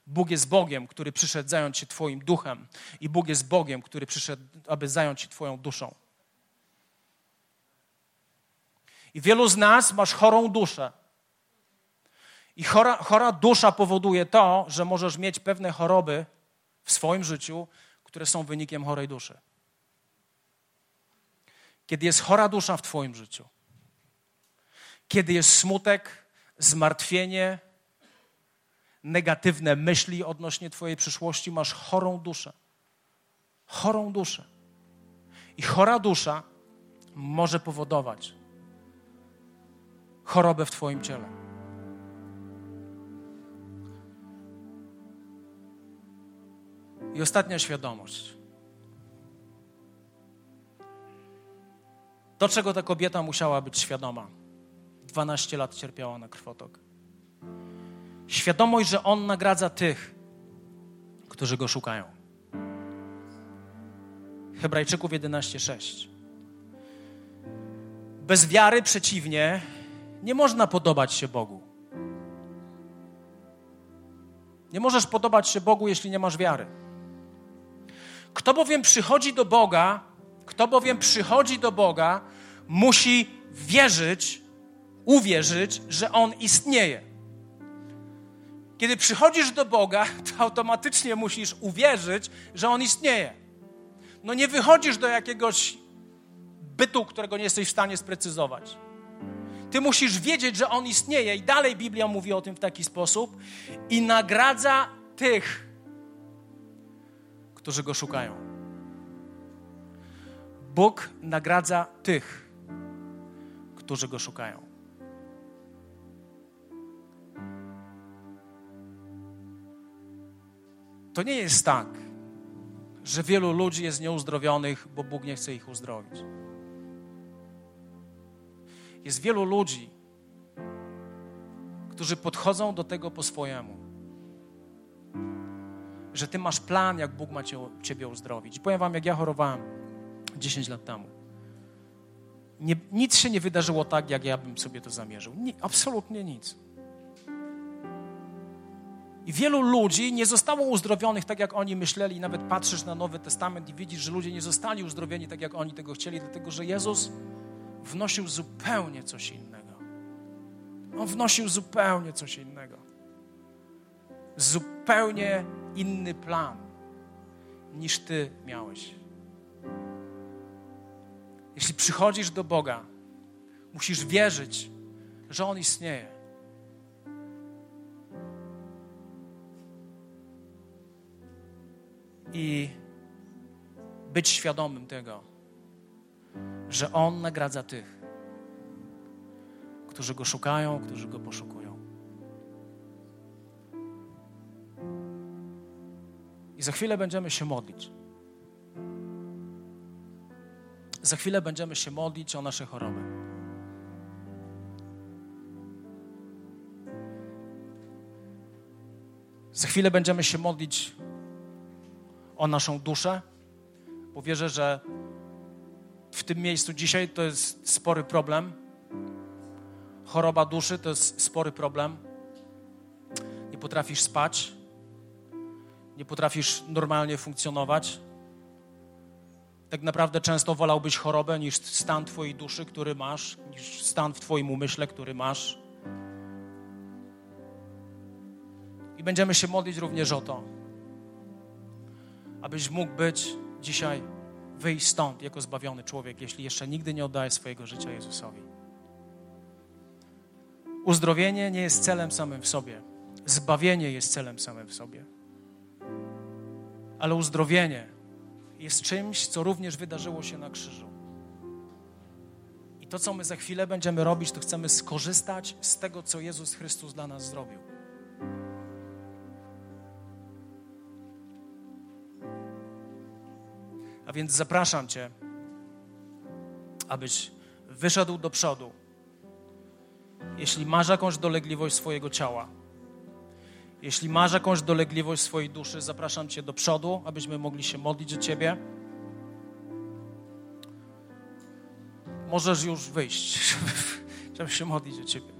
Bóg jest Bogiem, który przyszedł zająć się Twoim duchem. I Bóg jest Bogiem, który przyszedł, aby zająć się Twoją duszą. I wielu z nas masz chorą duszę. I chora, chora dusza powoduje to, że możesz mieć pewne choroby w swoim życiu, które są wynikiem chorej duszy. Kiedy jest chora dusza w Twoim życiu, kiedy jest smutek, zmartwienie, negatywne myśli odnośnie Twojej przyszłości, masz chorą duszę. Chorą duszę. I chora dusza może powodować chorobę w Twoim ciele. I ostatnia świadomość. Do czego ta kobieta musiała być świadoma? 12 lat cierpiała na krwotok. Świadomość, że On nagradza tych, którzy Go szukają. Hebrajczyków 11:6. Bez wiary przeciwnie, nie można podobać się Bogu. Nie możesz podobać się Bogu, jeśli nie masz wiary. Kto bowiem przychodzi do Boga, kto bowiem przychodzi do Boga, musi wierzyć, uwierzyć, że On istnieje. Kiedy przychodzisz do Boga, to automatycznie musisz uwierzyć, że On istnieje. No nie wychodzisz do jakiegoś bytu, którego nie jesteś w stanie sprecyzować. Ty musisz wiedzieć, że On istnieje. I dalej Biblia mówi o tym w taki sposób. I nagradza tych, którzy Go szukają. Bóg nagradza tych, którzy Go szukają. To nie jest tak, że wielu ludzi jest nieuzdrowionych, bo Bóg nie chce ich uzdrowić. Jest wielu ludzi, którzy podchodzą do tego po swojemu. Że ty masz plan, jak Bóg ma cię, ciebie uzdrowić. Powiem wam, jak ja chorowałem 10 lat temu. Nie, nic się nie wydarzyło tak, jak ja bym sobie to zamierzył. Nie, absolutnie nic. I wielu ludzi nie zostało uzdrowionych tak, jak oni myśleli. Nawet patrzysz na Nowy Testament i widzisz, że ludzie nie zostali uzdrowieni tak, jak oni tego chcieli, dlatego że Jezus wnosił zupełnie coś innego. On wnosił zupełnie coś innego. Zupełnie inny plan niż ty miałeś. Jeśli przychodzisz do Boga, musisz wierzyć, że On istnieje. I być świadomym tego, że On nagradza tych, którzy Go szukają, którzy Go poszukują. I za chwilę będziemy się modlić. Za chwilę będziemy się modlić o nasze choroby. Za chwilę będziemy się modlić o naszą duszę, bo wierzę, że w tym miejscu dzisiaj to jest spory problem. Choroba duszy to jest spory problem. Nie potrafisz spać, nie potrafisz normalnie funkcjonować. Tak naprawdę często wolałbyś chorobę niż stan Twojej duszy, który masz, niż stan w Twoim umyśle, który masz. I będziemy się modlić również o to, abyś mógł być dzisiaj, wyjść stąd jako zbawiony człowiek, jeśli jeszcze nigdy nie oddajesz swojego życia Jezusowi. Uzdrowienie nie jest celem samym w sobie. Zbawienie jest celem samym w sobie. Ale uzdrowienie jest czymś, co również wydarzyło się na krzyżu. I to, co my za chwilę będziemy robić, to chcemy skorzystać z tego, co Jezus Chrystus dla nas zrobił. A więc zapraszam Cię, abyś wyszedł do przodu. Jeśli masz jakąś dolegliwość swojego ciała, jeśli masz jakąś dolegliwość swojej duszy, zapraszam Cię do przodu, abyśmy mogli się modlić o Ciebie. Możesz już wyjść. Chciałbym się modlić o Ciebie.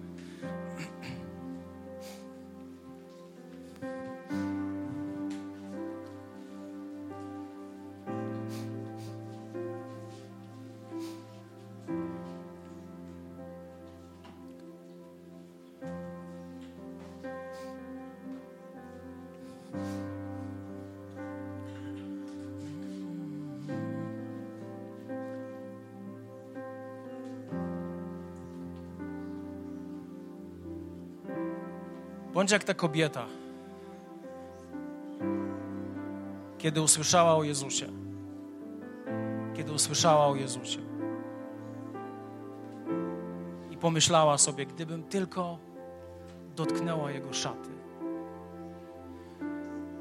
Bądź jak ta kobieta, kiedy usłyszała o Jezusie. Kiedy usłyszała o Jezusie. I pomyślała sobie, gdybym tylko dotknęła Jego szaty.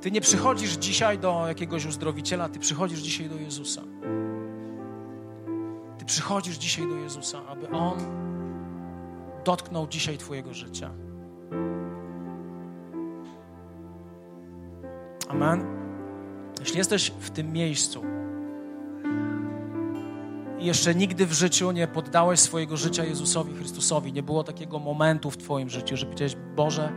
Ty nie przychodzisz dzisiaj do jakiegoś uzdrowiciela, ty przychodzisz dzisiaj do Jezusa. Ty przychodzisz dzisiaj do Jezusa, aby On dotknął dzisiaj Twojego życia. Amen. Jeśli jesteś w tym miejscu i jeszcze nigdy w życiu nie poddałeś swojego życia Jezusowi Chrystusowi, nie było takiego momentu w Twoim życiu, że powiedziałeś, Boże,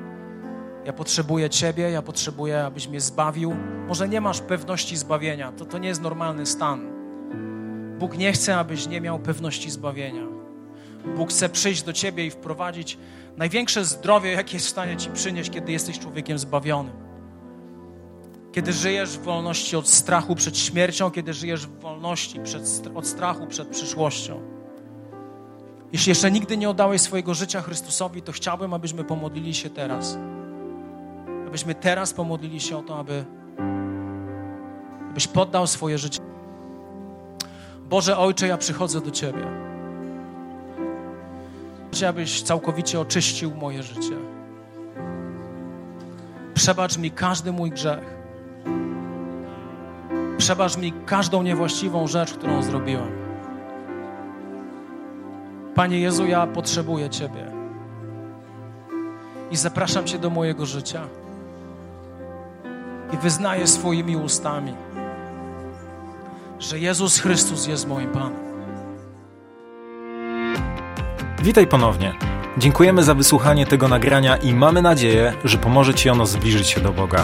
ja potrzebuję Ciebie, ja potrzebuję, abyś mnie zbawił. Może nie masz pewności zbawienia, to, to nie jest normalny stan. Bóg nie chce, abyś nie miał pewności zbawienia. Bóg chce przyjść do Ciebie i wprowadzić największe zdrowie, jakie jest w stanie Ci przynieść, kiedy jesteś człowiekiem zbawionym. Kiedy żyjesz w wolności od strachu przed śmiercią, kiedy żyjesz w wolności przed, od strachu przed przyszłością. Jeśli jeszcze nigdy nie oddałeś swojego życia Chrystusowi, to chciałbym, abyśmy pomodlili się teraz. Abyśmy teraz pomodlili się o to, aby abyś poddał swoje życie. Boże Ojcze, ja przychodzę do Ciebie. Abyś całkowicie oczyścił moje życie. Przebacz mi każdy mój grzech. Przebacz mi każdą niewłaściwą rzecz, którą zrobiłem. Panie Jezu, ja potrzebuję Ciebie. I zapraszam Cię do mojego życia. I wyznaję swoimi ustami, że Jezus Chrystus jest moim Panem. Witaj ponownie. Dziękujemy za wysłuchanie tego nagrania i mamy nadzieję, że pomoże Ci ono zbliżyć się do Boga.